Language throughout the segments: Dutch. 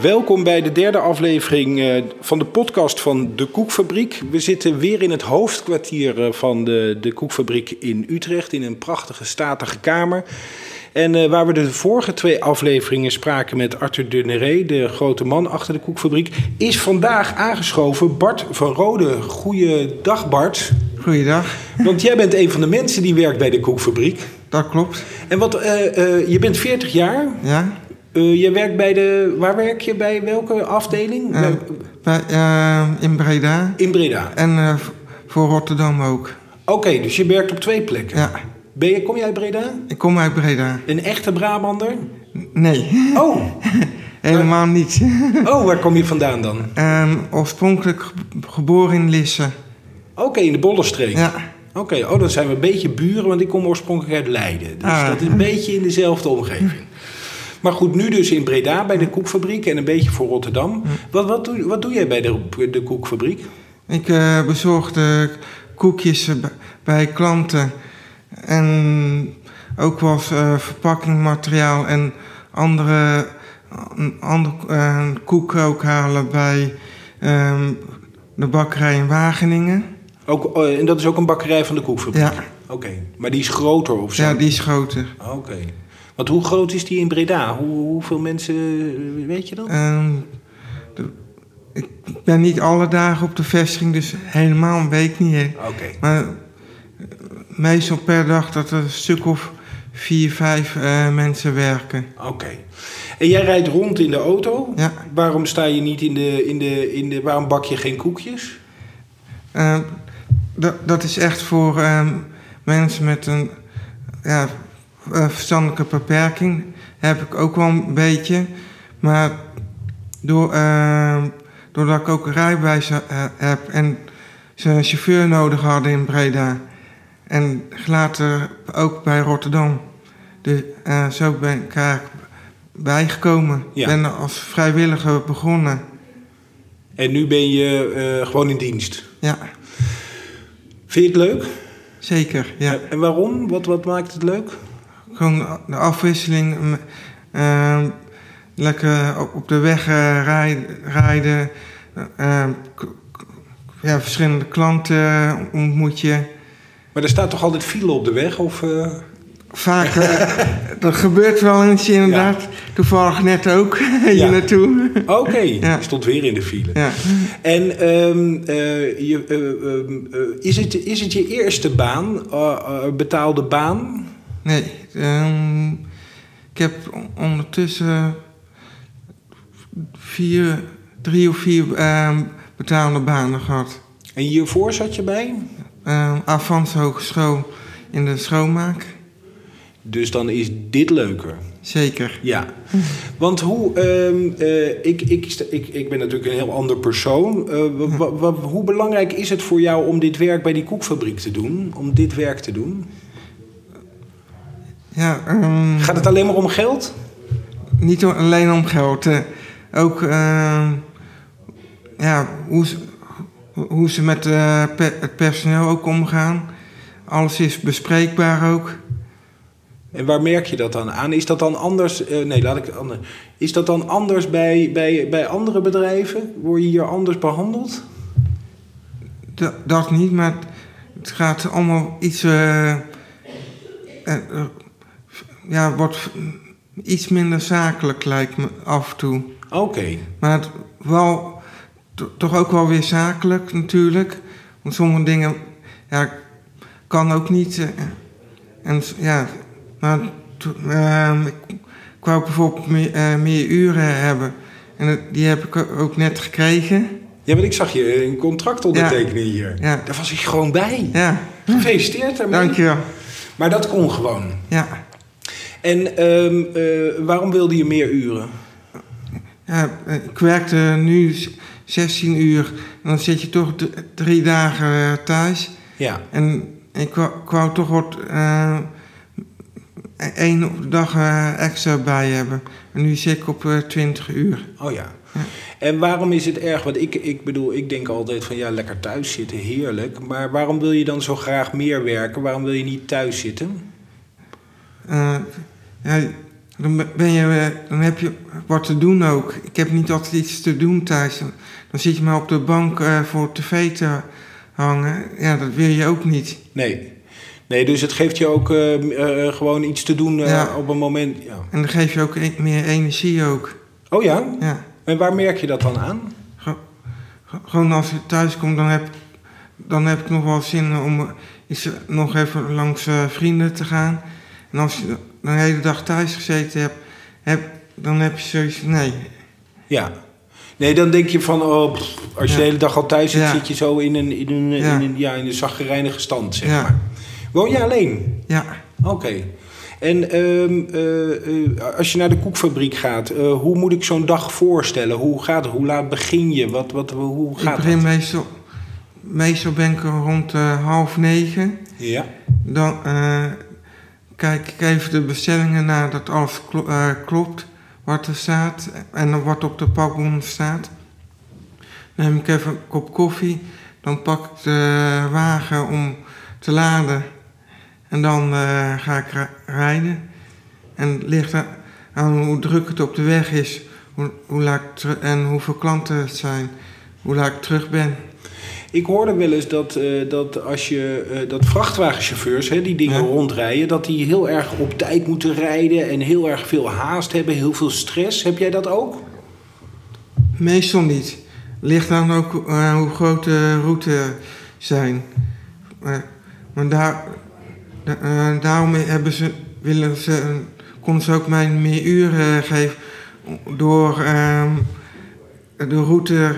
welkom bij de derde aflevering eh, van de podcast van De Koekfabriek. We zitten weer in het hoofdkwartier eh, van de, de Koekfabriek in Utrecht, in een prachtige statige kamer. En uh, waar we de vorige twee afleveringen spraken met Arthur de Neré, de grote man achter de koekfabriek, is vandaag aangeschoven Bart van Rode. Goeiedag Bart. Goeiedag. Want jij bent een van de mensen die werkt bij de koekfabriek. Dat klopt. En wat, uh, uh, je bent 40 jaar. Ja. Je werkt bij de, waar werk je bij welke afdeling? bij, in Breda. In Breda. En voor Rotterdam ook. Oké, dus je werkt op twee plekken. Ja. Ben je, kom jij uit Breda? Ik kom uit Breda. Een echte Brabander? Nee. Oh. Helemaal niet. oh, waar kom je vandaan dan? Um, oorspronkelijk geboren in Lisse. Oké, okay, in de Bollenstreek. Ja. Oké, okay. oh, dan zijn we een beetje buren, want ik kom oorspronkelijk uit Leiden. Dus ah. dat is een beetje in dezelfde omgeving. Maar goed, nu dus in Breda bij de koekfabriek en een beetje voor Rotterdam. Wat, wat, doe, wat doe jij bij de, de koekfabriek? Ik uh, bezorg de koekjes bij klanten. En ook was uh, verpakkingmateriaal en andere, andere uh, koeken ook halen bij um, de bakkerij in Wageningen. Ook, en dat is ook een bakkerij van de koekfabriek? Ja. Oké, okay. maar die is groter of zo? Ja, die is groter. Oké. Okay. Want hoe groot is die in Breda? Hoe, hoeveel mensen, weet je dat? Um, de, ik ben niet alle dagen op de vestiging, dus helemaal weet ik niet. Oké. Okay. Maar meestal per dag dat er een stuk of vier, vijf uh, mensen werken. Oké. Okay. En jij rijdt rond in de auto. Ja. Waarom sta je niet in de, in de, in de waarom bak je geen koekjes? Uh, dat, dat is echt voor uh, mensen met een ja, verstandelijke beperking. Heb ik ook wel een beetje. Maar door, doordat ik ook een rijbewijs heb en ze een chauffeur nodig hadden in Breda. En later ook bij Rotterdam. Dus, uh, zo ben ik eigenlijk bijgekomen. Ik Ja. ben als vrijwilliger begonnen. En nu ben je uh, gewoon in dienst. Ja, Vind je het leuk? zeker. Ja. En waarom? Wat, wat maakt het leuk? Gewoon de afwisseling. uh, lekker op de weg uh, rijden. rijden ja, verschillende klanten ontmoet je. Maar er staat toch altijd file op de weg? Of, uh... Vaak, er gebeurt wel eens inderdaad. Ja. Toevallig net ook hier ja. naartoe. Oké, okay. Ja. stond weer in de file. Ja. En um, uh, je, is, het, is het je eerste baan, betaalde baan? Nee, um, ik heb ondertussen vier, drie of vier betaalde banen gehad. En hiervoor zat je bij? Uh, Avans Hogeschool in de schoonmaak. Dus dan is dit leuker? Zeker. Ja. Want hoe... Um, uh, ik, ik, ik, ik ben natuurlijk een heel ander persoon. Uh, hoe belangrijk is het voor jou om dit werk bij die koekfabriek te doen? Om dit werk te doen? Ja, um, Gaat het alleen maar om geld? Niet alleen om geld. ook ja, hoe ze, hoe ze met uh, pe het personeel ook omgaan. Alles is bespreekbaar ook. En waar merk je dat dan aan? Is dat dan anders? Uh, nee, laat ik anders. Is dat dan anders bij, bij, bij andere bedrijven? Word je hier anders behandeld? D dat niet, maar het gaat allemaal iets. Uh, ja, wordt iets minder zakelijk, lijkt me af en toe. Oké. Okay. Maar het, wel toch ook wel weer zakelijk natuurlijk. Want sommige dingen ja, kan ook niet. Uh, en ja, maar uh, ik, ik wou bijvoorbeeld meer, uh, meer uren hebben. En die heb ik ook net gekregen. Ja, want ik zag je een contract ondertekenen ja. hier. Ja. Daar was ik gewoon bij. Ja. Gefeliciteerd daarmee. Dank je wel. Maar dat kon gewoon. Ja. En um, waarom wilde je meer uren? Ja, ik werkte nu 16 uur. En dan zit je toch drie dagen thuis. Ja. En ik wou, ik wou toch wat uh, één dag extra bij hebben. En nu zit ik op uh, 20 uur. Oh ja. ja. En waarom is het erg? Want ik, ik bedoel, ik denk altijd van ja, lekker thuis zitten, heerlijk. Maar waarom wil je dan zo graag meer werken? Waarom wil je niet thuis zitten? Uh, ja, dan, ben je, eh, dan heb je wat te doen ook. Ik heb niet altijd iets te doen thuis. Dan, zit je maar op de bank uh, voor tv te hangen. Ja, dat wil je ook niet. Nee. Nee, dus het geeft je ook uh, gewoon iets te doen ja. op een moment. Ja. En dan geef je ook e meer energie ook. Oh ja? Ja. En waar merk je dat dan aan? Gewoon als ik thuis kom, dan heb, dan heb ik nog wel zin om is nog even langs vrienden te gaan. En als je de hele dag thuis gezeten hebt, heb, dan heb je zoiets nee. Ja. Nee, dan denk je van, oh, als je de hele dag al thuis zit, zit je zo in een, in een, ja. in een, ja, in een zaggerijnige stand, zeg maar. Woon je alleen? Ja. Oké. En um, uh, als je naar de koekfabriek gaat, uh, hoe moet ik zo'n dag voorstellen? Hoe gaat het? Hoe laat begin je? Wat, wat, hoe gaat ik begin dat? meestal, meestal ben ik rond half negen. Ja. Dan kijk ik even de bestellingen naar dat alles klo klopt wat er staat en wat op de pakbon staat. Dan neem ik even een kop koffie, dan pak ik de wagen om te laden en dan uh, ga ik rijden. En het ligt aan hoe druk het op de weg is hoe, hoe laat en hoeveel klanten het zijn, hoe laat ik terug ben. Ik hoorde wel eens dat, uh, dat als je uh, dat vrachtwagenchauffeurs hè, die dingen ja. rondrijden, dat die heel erg op tijd moeten rijden en heel erg veel haast hebben, heel veel stress. Heb jij dat ook? Meestal niet. Ligt dan ook uh, hoe groot de route zijn. maar daar, daarom hebben ze, willen ze, konden ze ook mij meer uren geven door uh, de route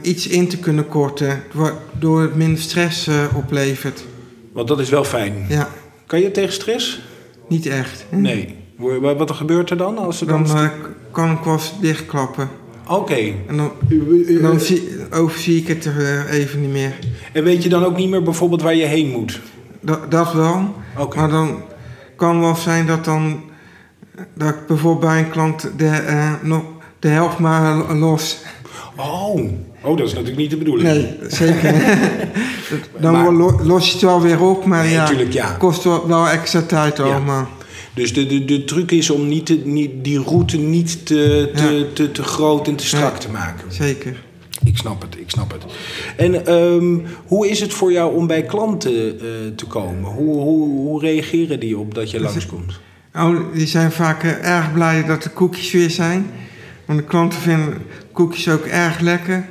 iets in te kunnen korten, waardoor het minder stress uh, oplevert. Want dat is wel fijn. Ja. Kan je tegen stress? Niet echt. Nee. Wat gebeurt er dan? Als er dan, dan kan ik wel dichtklappen. Oké. Okay. En dan, dan zie, overzie ik het er even niet meer. En weet je dan ook niet meer bijvoorbeeld waar je heen moet? Dat, dat wel. Okay. Maar dan kan wel zijn dat dan dat ik bijvoorbeeld bij een klant de, uh, nog de helft maar los. Oh. oh, dat is natuurlijk niet de bedoeling. Nee, zeker. dan maar, los je het wel weer op, maar nee, ja, tuurlijk, ja, kost wel, wel extra tijd. Ja. Dus de, de, de truc is om niet te, niet, die route niet te, te, ja. te, te, groot en te strak te maken. Zeker. Ik snap het, ik snap het. En um, hoe is het voor jou om bij klanten uh, te komen? Hoe, hoe, hoe reageren die op dat je langskomt? Oh, die zijn vaak uh, erg blij dat de koekjes weer zijn. Want de klanten vinden koekjes ook erg lekker.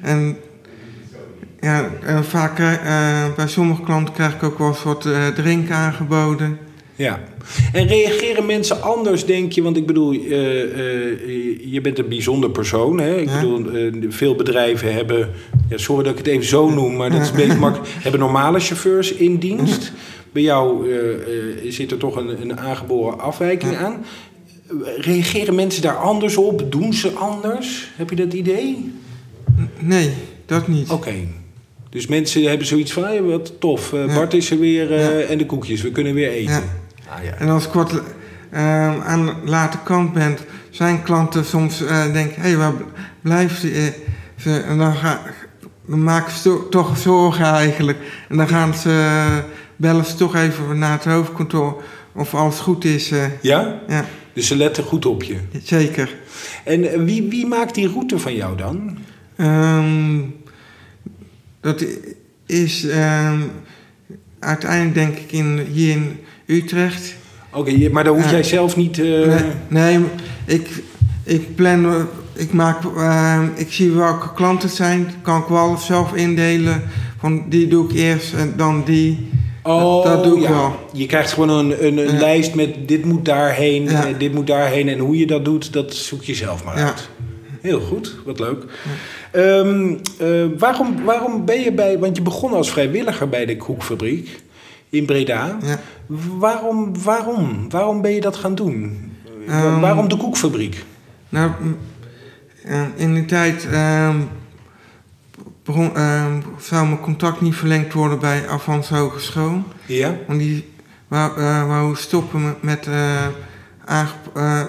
En ja, vaak uh, bij sommige klanten krijg ik ook wel eens wat drinken aangeboden. Ja. En reageren mensen anders, denk je? Want ik bedoel, uh, uh, je bent een bijzonder persoon. Hè? Ik ja. bedoel, uh, veel bedrijven hebben... Ja, sorry dat ik het even zo noem, maar dat is een beetje makkelijk... hebben normale chauffeurs in dienst. Bij jou zit er toch een, een aangeboren afwijking ja. aan. Reageren mensen daar anders op? Doen ze anders? Heb je dat idee? Nee, dat niet. Oké. Okay. Dus mensen hebben zoiets van, hey, wat tof, uh, Bart is er weer uh, ja. en de koekjes, we kunnen weer eten. Ja. Ah, ja. En als ik wat uh, aan de late kant ben, zijn klanten soms denken, hé, hey, waar blijft ze? En dan, ga, dan maken ze toch zorgen eigenlijk. En dan gaan ze, bellen ze toch even naar het hoofdkantoor of alles goed is. ja? Ja. Dus ze letten goed op je? Zeker. En wie, wie maakt die route van jou dan? Um, dat is uh, uiteindelijk denk ik in, hier in Utrecht. Oké, okay, maar daar hoef jij uh, zelf niet... Uh... Nee, nee, ik, ik plan... Ik, maak, ik zie welke klanten het zijn. Kan ik wel zelf indelen. Van die doe ik eerst en dan die. Oh, dat doe ik ja. wel. Je krijgt gewoon een, een, een Ja. lijst met dit moet daarheen, Ja. eh, dit moet daarheen. En hoe je dat doet, dat zoek je zelf maar uit. Heel goed, wat leuk. Ehm, eh, waarom, waarom ben je bij, want je begon als vrijwilliger bij de koekfabriek in Breda. Ja. Waarom, waarom, waarom ben je dat gaan doen? Ehm, waarom de koekfabriek? Nou, eh, in die tijd ehm, begon, ehm, zou mijn contract niet verlengd worden bij Avans Hogeschool. Ja? Want die wou, eh, wou stoppen met, met eh, aangep- eh,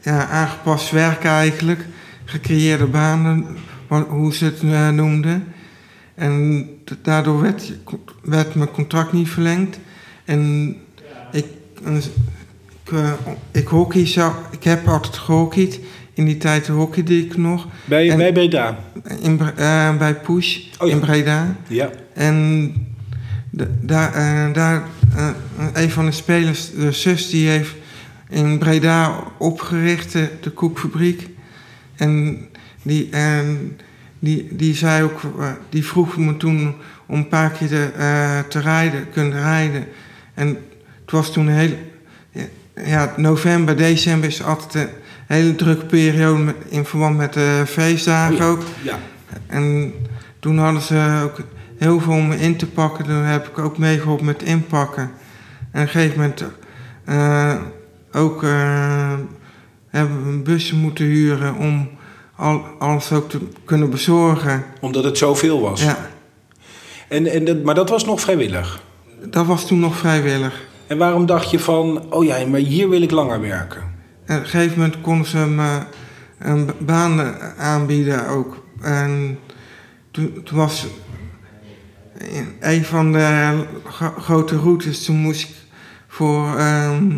ja, aangepast werk eigenlijk. Gecreëerde banen, wa- hoe ze het noemden. En daardoor werd, werd mijn contract niet verlengd. En ik, ik ik hockey zou, ik heb altijd gehockeyd. In die tijd hockeyde ik nog. Bij, En- bij Breda? In, eh, bij Push Oh ja. in Breda. Ja. En de- daar, eh, daar eh, een van de spelers, de zus, die heeft in Breda opgericht, de, de koekfabriek. En die, en die, die zei ook, die vroeg me toen om een paar keer te, eh, te rijden, kunnen rijden. En het was toen hele, ja, november, december is altijd hele drukke periode in verband met de feestdagen Oh ja. ook. Ja. En toen hadden ze ook heel veel om me in te pakken. Toen heb ik ook meegeholpen met inpakken. En op een gegeven moment eh, ook eh, hebben we een busje moeten huren om al, alles ook te kunnen bezorgen. Omdat het zoveel was. Ja, En, en dat, maar dat was nog vrijwillig. dat was toen nog vrijwillig. En waarom dacht je van, oh ja, maar hier wil ik langer werken? Op een gegeven moment konden ze me een ba- baan aanbieden ook. En toen, toen was een van de gro- grote routes, toen moest ik voor ehm,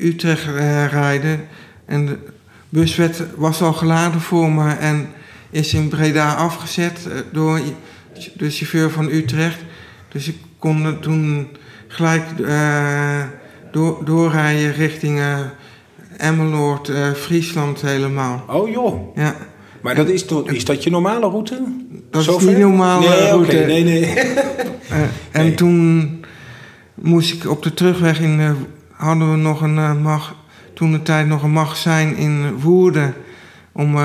Utrecht eh, rijden. En de bus werd, was al geladen voor me en is in Breda afgezet eh, door de chauffeur van Utrecht. Dus ik kon toen gelijk eh, door, doorrijden richting eh, Emmeloord, eh, Friesland helemaal. Oh joh. Ja, Maar dat is, toch- is dat je normale route? dat Zo is niet normale nee, route. nee, nee. Eh, en Nee. toen moest ik op de terugweg in, eh, hadden we nog een mag, toen de tijd nog een magazijn in Woerden om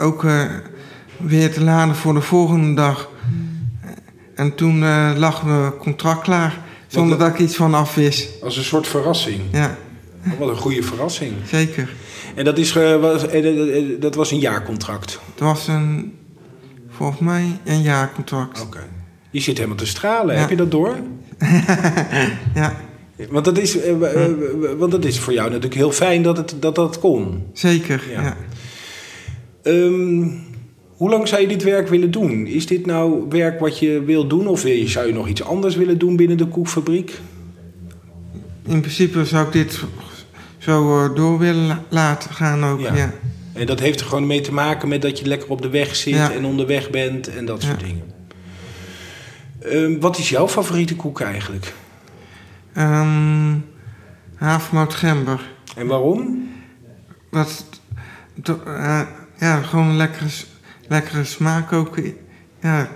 ook weer te laden voor de volgende dag. En toen lag mijn contract klaar, zonder dat ik iets van af wist. Als een soort verrassing. Ja, wat een goede verrassing. zeker. En dat, is, eh, was, eh, eh, dat was een jaarcontract. Het was een, volgens mij een jaarcontract. Oké. Je zit helemaal te stralen. Ja. Heb je dat door? Ja, Want dat, is, want dat is voor jou natuurlijk heel fijn dat het, dat, dat kon. zeker. Ja. Ja. Ehm, hoe lang zou je dit werk willen doen? Is dit nou werk wat je wil doen? Of wil je- zou je nog iets anders willen doen binnen de koekfabriek? In principe zou ik dit zo eh, door willen la- laten gaan ook. Ja. Ja. En dat heeft er gewoon mee te maken met dat je lekker op de weg zit Ja. en onderweg bent en dat soort Ja. dingen. Ehm, wat is jouw favoriete koek eigenlijk? Ehm havermout gember. En waarom? Dat, eh, ja, gewoon een lekkere, lekkere smaak ook. Ja,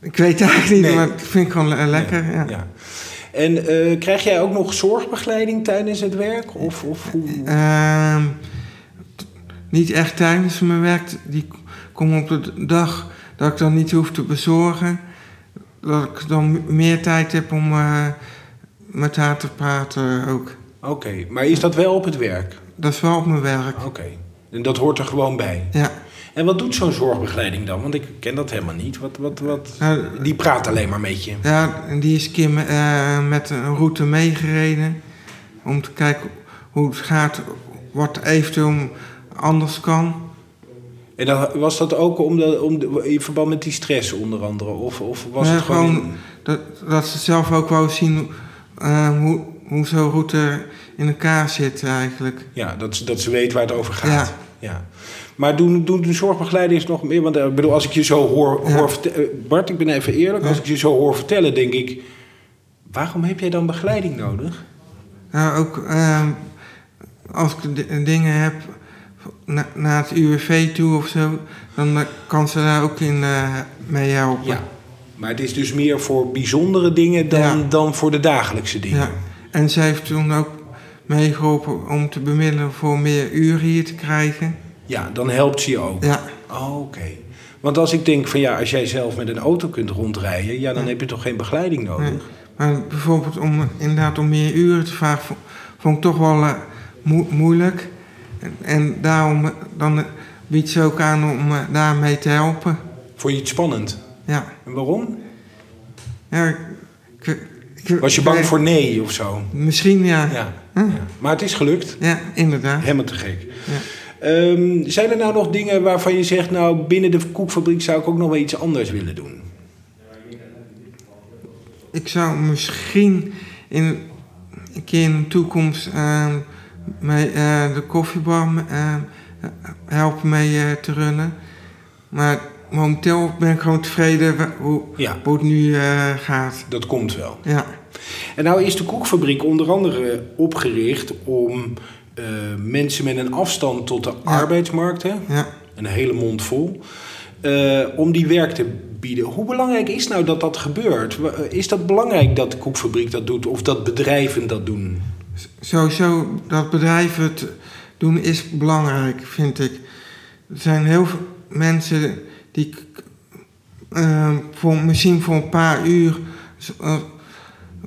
ik weet eigenlijk niet, Nee. maar ik vind het gewoon le- lekker. Ja. Ja. En eh, krijg jij ook nog zorgbegeleiding tijdens het werk? Of, of hoe? Ehm, niet echt tijdens mijn werk. Die k- komen op de dag dat ik dan niet hoef te bezorgen. Dat ik dan meer tijd heb om eh, met haar te praten ook. Oké, maar is dat wel op het werk? Dat is wel op mijn werk. Oké, en dat hoort er gewoon bij. Ja. En wat doet zo'n zorgbegeleiding dan? Want ik ken dat helemaal niet. Wat, wat, wat... Nou, Die praat alleen maar met je. Ja, en die is een keer eh, met een route meegereden. Om te kijken hoe het gaat, wat eventueel anders kan. En dan, was dat ook om de, om de, in verband met die stress onder andere? Of, of was het gewoon... gewoon dat, dat ze zelf ook wou zien eh, hoe, hoe zo'n route in elkaar zit eigenlijk. Ja, dat, ze- dat ze weet waar het over gaat. Ja. Ja. Maar doen, doen de zorgbegeleiders nog meer? Want eh, ik bedoel, als ik je zo hoor, hoor eh, Bart, ik ben even eerlijk. Als ik je zo hoor vertellen, denk ik... Waarom heb jij dan begeleiding nodig? Ja, ook eh, als ik di- dingen heb na, naar het UWV toe of zo, dan eh, kan ze daar ook in eh, mee helpen. Ja. Maar het is dus meer voor bijzondere dingen dan, Ja. dan voor de dagelijkse dingen. Ja, en zij heeft toen ook meegeholpen om te bemiddelen voor meer uren hier te krijgen. Ja, dan helpt ze je ook. Ja, Oh, Oké. Want als ik denk van ja, als jij zelf met een auto kunt rondrijden, ja, dan Ja. heb je toch geen begeleiding nodig? nee. maar bijvoorbeeld om inderdaad om meer uren te vragen, vo- vond ik toch wel eh, moe- moeilijk. En, en daarom eh, dan eh, biedt ze ook aan om daarmee te helpen. Vond je het spannend? Ja, En waarom? ja ik, ik- ik- Was je bang voor nee of zo? Misschien ja. Ja. Ja. Maar het is gelukt. Ja, inderdaad. Helemaal te gek. Ja. Ehm, zijn er nou nog dingen waarvan je zegt, nou binnen de koekfabriek zou ik ook nog wel iets anders willen doen? Ik zou misschien in, een keer in de toekomst ehm, mee, eh, de koffiebar ehm, helpen mee eh, te runnen. Maar momenteel ben ik gewoon tevreden hoe, Ja. hoe het nu eh, gaat. Dat komt wel. Ja, En nou is de koekfabriek onder andere opgericht om eh, mensen met een afstand tot de arbeidsmarkt, hè, ja. een hele mond vol, eh, om die werk te bieden. Hoe belangrijk is nou dat dat gebeurt? Eh, Is dat belangrijk dat de koekfabriek dat doet of dat bedrijven dat doen? Sowieso dat bedrijven het doen is belangrijk, vind ik. Er zijn heel veel mensen die voor, misschien voor een paar uur,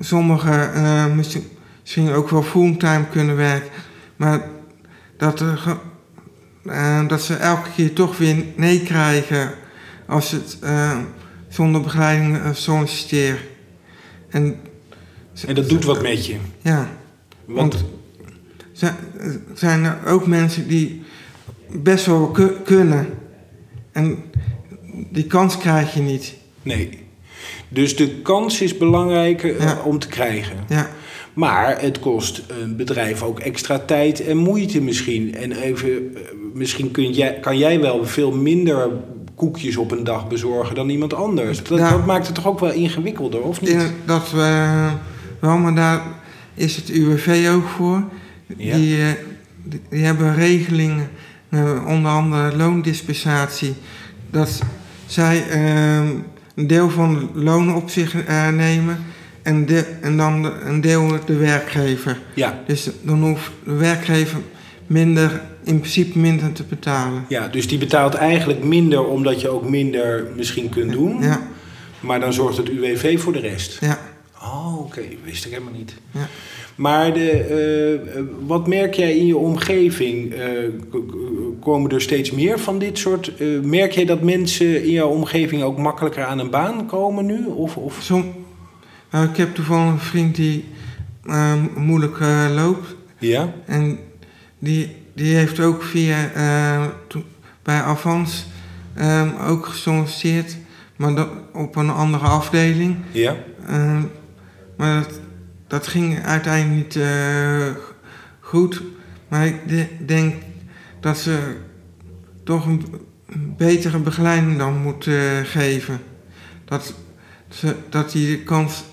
sommigen eh, misschien, misschien ook wel fulltime kunnen werken, maar dat, er, eh, dat ze elke keer toch weer nee krijgen als ze het eh, zonder begeleiding solliciteren. En, En dat doet wat met je. ja. Want, Want zijn, er ook mensen die best wel ku- kunnen. En die kans krijg je niet. nee. Dus de kans is belangrijker eh, Ja. om te krijgen. Ja, Maar het kost een bedrijf ook extra tijd en moeite misschien. En even, eh, misschien kun jij, kan jij wel veel minder koekjes op een dag bezorgen dan iemand anders. Dat, Ja. dat maakt het toch ook wel ingewikkelder, of niet? dat we wel, maar daar is het UWV ook voor. Ja. Die, eh, die, die hebben regelingen, onder andere loondispensatie, dat zij eh, een deel van het loon op zich eh, nemen en, de, en dan de- een deel de werkgever. Ja, Dus dan hoeft de werkgever minder, in principe minder te betalen. ja, dus die betaalt eigenlijk minder omdat je ook minder misschien kunt doen. Ja, Maar dan zorgt het UWV voor de rest. ja, Oh, oké. Wist ik helemaal niet. ja. Maar de, eh, eh, wat merk jij in je omgeving? Eh, komen er steeds meer van dit soort? merk jij dat mensen in jouw omgeving ook makkelijker aan een baan komen nu? Of, of? Som, nou, ik heb toevallig een vriend die eh, moeilijk loopt. Ja? En die, die heeft ook via, to- bij Avans eh, ook gesolliciteerd. Maar dat op een andere afdeling. Ja? Eh, maar dat, dat ging uiteindelijk niet eh, goed. Maar ik de- denk dat ze toch een, betere begeleiding dan moeten geven. Dat, ze, dat hij de kans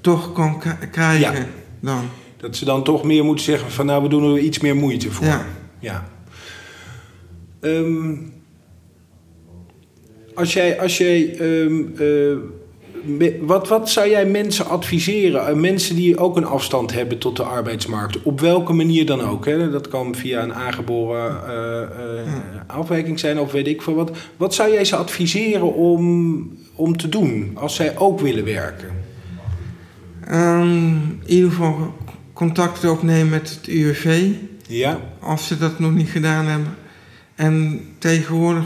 toch kan krijgen Ja. dan. Dat ze dan toch meer moeten zeggen van nou, we doen er iets meer moeite voor. Ja. Ja. Ehm, als jij, als jij ehm, eh, wat, wat zou jij mensen adviseren? Eh, mensen die ook een afstand hebben tot de arbeidsmarkt. Op welke manier dan ook. Hè? Dat kan via een aangeboren eh, eh, afwijking zijn of weet ik veel wat. Wat zou jij ze adviseren om, om te doen als zij ook willen werken? Ehm, in ieder geval contact opnemen met het UWV. Ja? als ze dat nog niet gedaan hebben. En tegenwoordig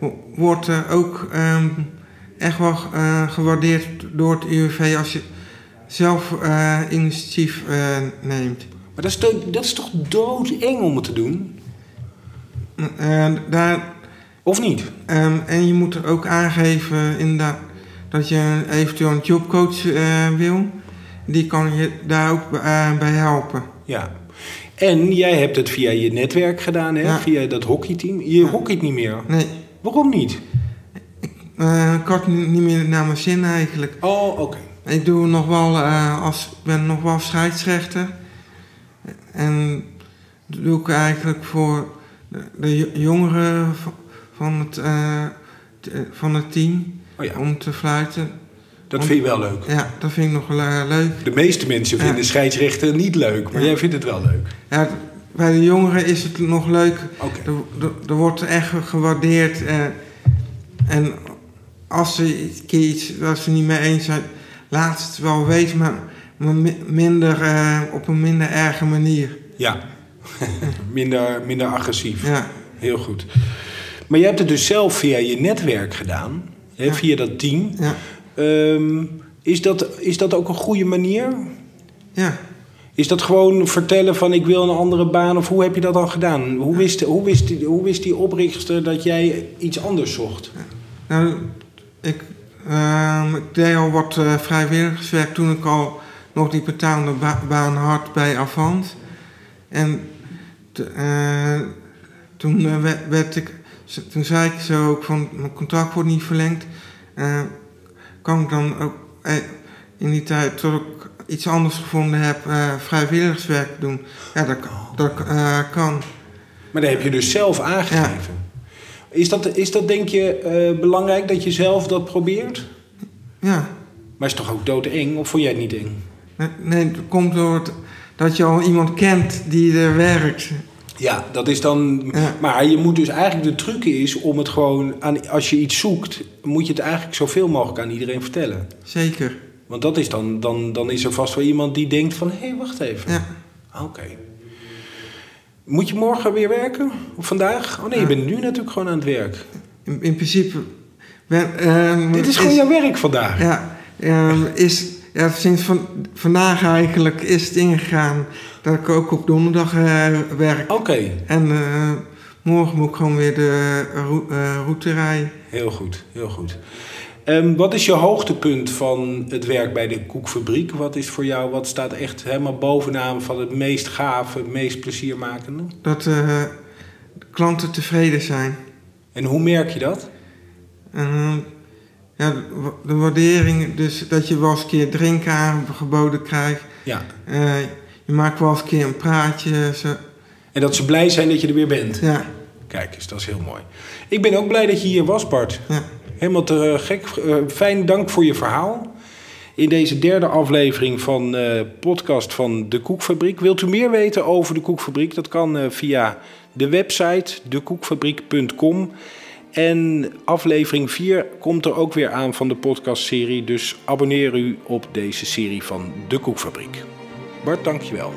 wo- wordt er ook ehm, echt wel eh, gewaardeerd door het UWV als je zelf eh, initiatief eh, neemt. Maar dat is, toch, dat is toch doodeng om het te doen? Daar, Of niet? ehm, en je moet er ook aangeven inderdaad dat je eventueel een jobcoach wil. Die kan je daar ook bij helpen. Ja. En jij hebt het via je netwerk gedaan, hè? Ja. via dat hockeyteam. Je hockeyt niet meer. Nee, Waarom niet? Eh, ik had ni- niet meer naar mijn zin eigenlijk. Oh, oké. Ik doe nog wel eh, als ben nog wel scheidsrechter. En dat doe ik eigenlijk voor de, de jo- jongeren van- het, eh, van het team Oh ja, om te fluiten. dat vind je wel leuk. Ja, dat vind ik nog wel leuk. De meeste mensen vinden Ja. scheidsrechter niet leuk, maar Ja. jij vindt het wel leuk. Ja, bij de jongeren is het nog leuk. Oké. Er, er, er wordt echt gewaardeerd. en als ze een keer iets waar ze niet mee eens zijn, laat het wel weten, maar, maar mi- minder, eh, op een minder erge manier. Ja. minder, minder agressief. Ja, Heel goed. Maar jij hebt het dus zelf via je netwerk gedaan, hè? Ja. via dat team. ja, Ehm, is, dat, is dat ook een goede manier? ja. Is dat gewoon vertellen van ik wil een andere baan of hoe heb je dat dan gedaan? Hoe wist, hoe wist, die, hoe wist die oprichter dat jij iets anders zocht? Nou, ik, ik deed al wat eh, vrijwilligerswerk toen ik al nog die betaalde ba baan had bij Avant. En uh, toen, uh, werd ik, toen zei ik zo ook van mijn contract wordt niet verlengd. Uh, kan ik dan ook in die tijd tot ik iets anders gevonden heb, vrijwilligerswerk doen? Ja, dat, dat kan. Maar dat heb je dus zelf aangegeven? Is, dat, is dat denk je belangrijk dat je zelf dat probeert? Ja. Maar is toch ook doodeng of vond jij het niet eng? Nee, het komt door het, dat je al iemand kent die er werkt. Ja, dat is dan. Maar je moet dus eigenlijk de truc is om het gewoon aan, als je iets zoekt, moet je het eigenlijk zoveel mogelijk aan iedereen vertellen. Zeker. Want dat is dan, dan, dan is er vast wel iemand die denkt van hé, hey, wacht even. Ja. Oké. Moet je morgen weer werken? Of vandaag? Oh nee, je bent nu natuurlijk gewoon aan het werk. In, in principe. Ben, uh, Dit is gewoon jouw werk vandaag. Ja, uh, is ja, sinds van, vandaag eigenlijk is het ingegaan dat ik ook op donderdag uh, werk. Oké. En uh, morgen moet ik gewoon weer de uh, route rijden. Heel goed, heel goed. Um, wat is je hoogtepunt van het werk bij de koekfabriek? Wat is voor jou, wat staat echt helemaal bovenaan van het meest gave, het meest pleziermakende? Dat de klanten tevreden zijn. En hoe merk je dat? Ehm, ja, de waardering, dus dat je wel eens een keer drinken aangeboden krijgt. Ja. Uh, je maakt wel eens een keer een praatje. Zo. En dat ze blij zijn dat je er weer bent. Ja. Kijk eens, dat is heel mooi. Ik ben ook blij dat je hier was, Bart. Ja. Helemaal te gek. Uh, fijn, dank voor je verhaal. In deze derde aflevering van uh, podcast van De Koekfabriek. Wilt u meer weten over De Koekfabriek? Dat kan uh, via de website dekoekfabriek.com. En aflevering 4 komt er ook weer aan van de podcastserie. Dus abonneer u op deze serie van De Koekfabriek. Bart, dankjewel.